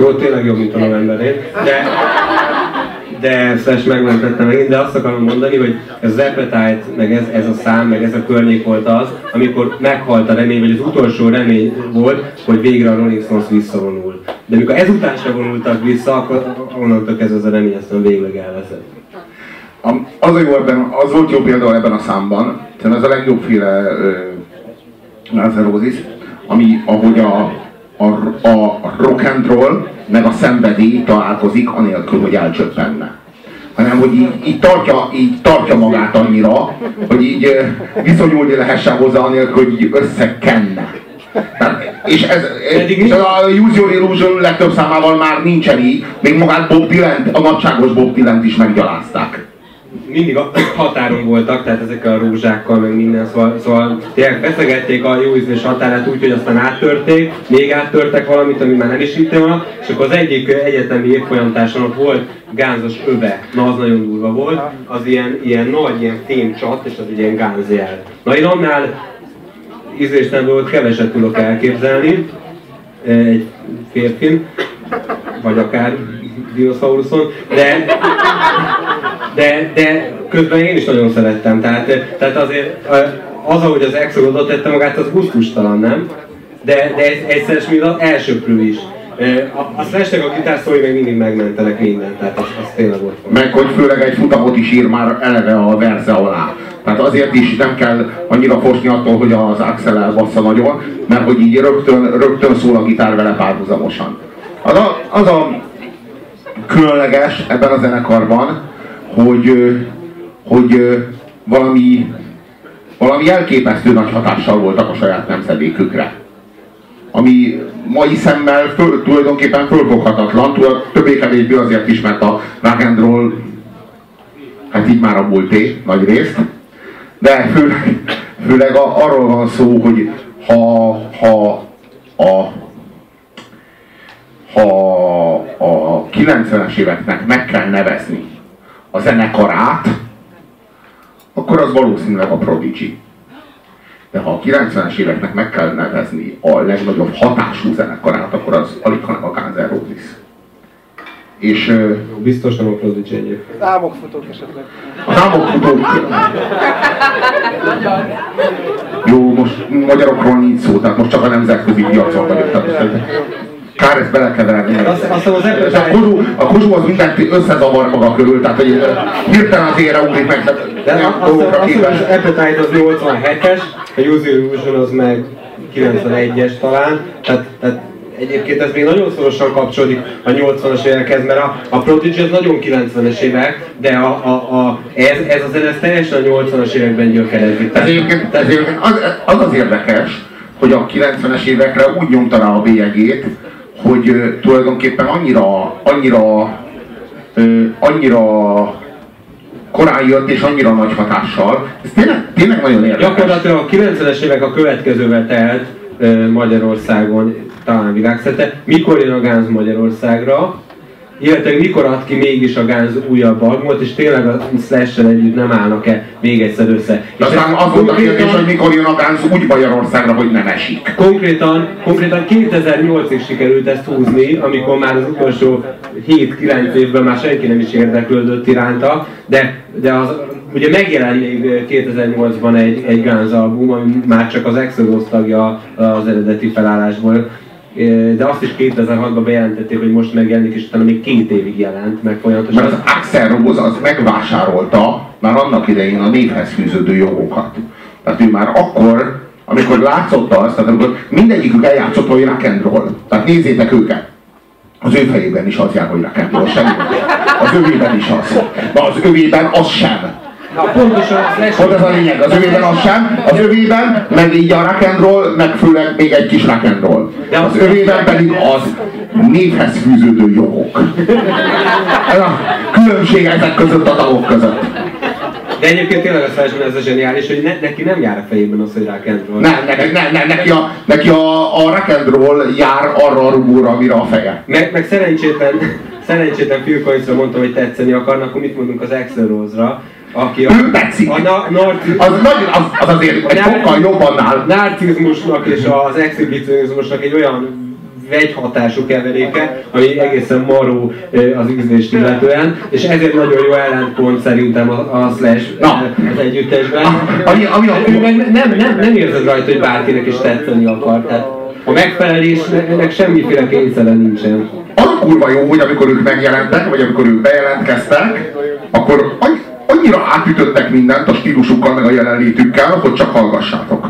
Jó, tényleg jobb, mint a novemberén. De, de Slash megmentette megint, de azt akarom mondani, hogy ez az Appetite, meg ez, ez a szám, meg ez a környék volt az, amikor meghalt a remény, vagy az utolsó remény volt, hogy végre a Rolling Stones visszavonul. De mikor ezután se vonultak vissza, akkor onnantól kezdve ez a remény aztán végleg elveszett. Az, a jó ebben, az volt jó például ebben a számban, szerintem ez a legjobbféle uh, ami ahogy a, a, a rock and roll meg a szenvedély találkozik, anélkül, hogy elcsöppenne. Hanem, hogy így, így, tartja, így tartja magát annyira, hogy így viszonyulni lehessen hozzá, anélkül, hogy így összekenne. Tehát, és ez, és a Use Your Illusion legtöbb számával már nincsen így, még magát Bob Dylan, a nagyságos Bob Dylan is meggyalázták mindig a határon voltak, tehát ezek a rózsákkal, meg minden, szóval, szóval tényleg feszegették a jó ízlés határát úgy, hogy aztán áttörték, még áttörtek valamit, ami már nem is itt van, és akkor az egyik egyetemi évfolyamtárson ott volt gánzos öve, na az nagyon durva volt, az ilyen, ilyen nagy, ilyen fémcsat, és az ilyen gánzjel. Na én annál volt, keveset tudok elképzelni, egy férfin, vagy akár dinoszauruszon, de, de, de közben én is nagyon szerettem. Tehát, tehát azért az, ahogy az Exo tette magát, az gusztustalan, nem? De, de egyszer még az elsőprő is. A, Slashnek a gitárszói még mindig megmentenek mindent, tehát az, az tényleg ott. Meg hogy főleg egy futamot is ír már eleve a verze alá. Tehát azért is nem kell annyira fosni attól, hogy az Axel elbassza nagyon, mert hogy így rögtön, rögtön szól a gitár vele párhuzamosan. Az a, az a különleges ebben a zenekarban, hogy, hogy valami, valami elképesztő nagy hatással voltak a saját nemzedékükre. Ami mai szemmel föl, tulajdonképpen fölfoghatatlan, többé-kevésbé azért is, mert a rock and roll, hát így már a múlté nagy részt, de főleg, főleg a, arról van szó, hogy ha, ha a ha a 90-es éveknek meg kell nevezni a zenekarát, akkor az valószínűleg a Prodigy. De ha a 90-es éveknek meg kell nevezni a legnagyobb hatású zenekarát, akkor az alig hanem a Guns N' Roses. És, Biztos nem a Prodigy egyébként. Álmokfutók esetleg. Az álmokfutók... Jó, most magyarokról nincs szó, tehát most csak a nemzetközi piacon vagyok. Tehát, Kár ezt belekeverni. Azt, azt az a kuzsú, a kuzsú az mindent összezavar maga körül, tehát hogy hirtelen az ére ugrik meg. De dolgokra azt, az Appetite az 87-es, a Use Illusion az meg 91-es talán, tehát, tehát egyébként ez még nagyon szorosan kapcsolódik a 80-as évekhez, mert a, a Prodigy az nagyon 90-es évek, de a, a, a, ez, ez a zene teljesen a 80-as években gyökerezik. Ez egyébként, ez egyébként az, az az érdekes, hogy a 90-es évekre úgy nyomta rá a bélyegét, hogy tulajdonképpen annyira, annyira, annyira korán jött és annyira nagy hatással. Ez tényleg, tényleg nagyon érdekes. Gyakorlatilag a 90-es évek a következővel telt Magyarországon, talán világszerte. Mikor jön a Gánz Magyarországra? Illetve mikor ad ki mégis a Guns újabb albumot, és tényleg a slash együtt nem állnak-e még egyszer össze. De és aztán az volt a kérdés, hogy mikor jön a Guns úgy Magyarországra, hogy nem esik. Konkrétan, konkrétan 2008-ig sikerült ezt húzni, amikor már az utolsó 7-9 évben már senki nem is érdeklődött iránta, de, de az, ugye megjelent még 2008-ban egy, egy Guns album, ami már csak az Exodus tagja az eredeti felállásból, de azt is 2006-ban bejelentették, hogy most megjelenik, és utána még két évig jelent meg folyamatosan. Mert az Axel Rose az megvásárolta már annak idején a névhez fűződő jogokat. Tehát ő már akkor, amikor látszott azt, tehát amikor mindegyikük eljátszott, hogy rock and roll. Tehát nézzétek őket. Az ő fejében is az jár, hogy rock and roll, semmi. Az övében is az. De az övében az sem. Pontosan Pont ez a lényeg, az övében az sem, az övében, meg így a rock and roll, meg főleg még egy kis rock and roll. Az övében pedig az névhez fűződő jogok. Ez a különbség ezek között a tagok között. De egyébként tényleg a Slashben ez a zseniális, hogy ne, neki nem jár a fejében az, hogy rock and roll. Nem, ne, ne, ne, neki, a, neki a, a rock and roll jár arra a rugóra, amire a feje. Meg, meg szerencsétlen, szerencsétlen Phil Collins mondtam, hogy tetszeni akarnak, akkor mit mondunk az Axel Rose-ra, aki a, ő tetszik. A na, narci... az, nagy, az, az azért egy sokkal jobb annál. Narcizmusnak és az exhibicionizmusnak egy olyan vegyhatású keveréke, ami egészen maró az ízlést illetően, és ezért nagyon jó ellentpont szerintem a, a Slash Na. az együttesben. Ami, ami a... Ő meg nem, nem, nem érzed rajta, hogy bárkinek is tetszeni akar. Tehát a megfelelésnek semmiféle kényszere nincsen. Az a kurva jó, hogy amikor ők megjelentek, vagy amikor ők bejelentkeztek, akkor annyira átütöttek mindent a stílusukkal, meg a jelenlétükkel, hogy csak hallgassátok.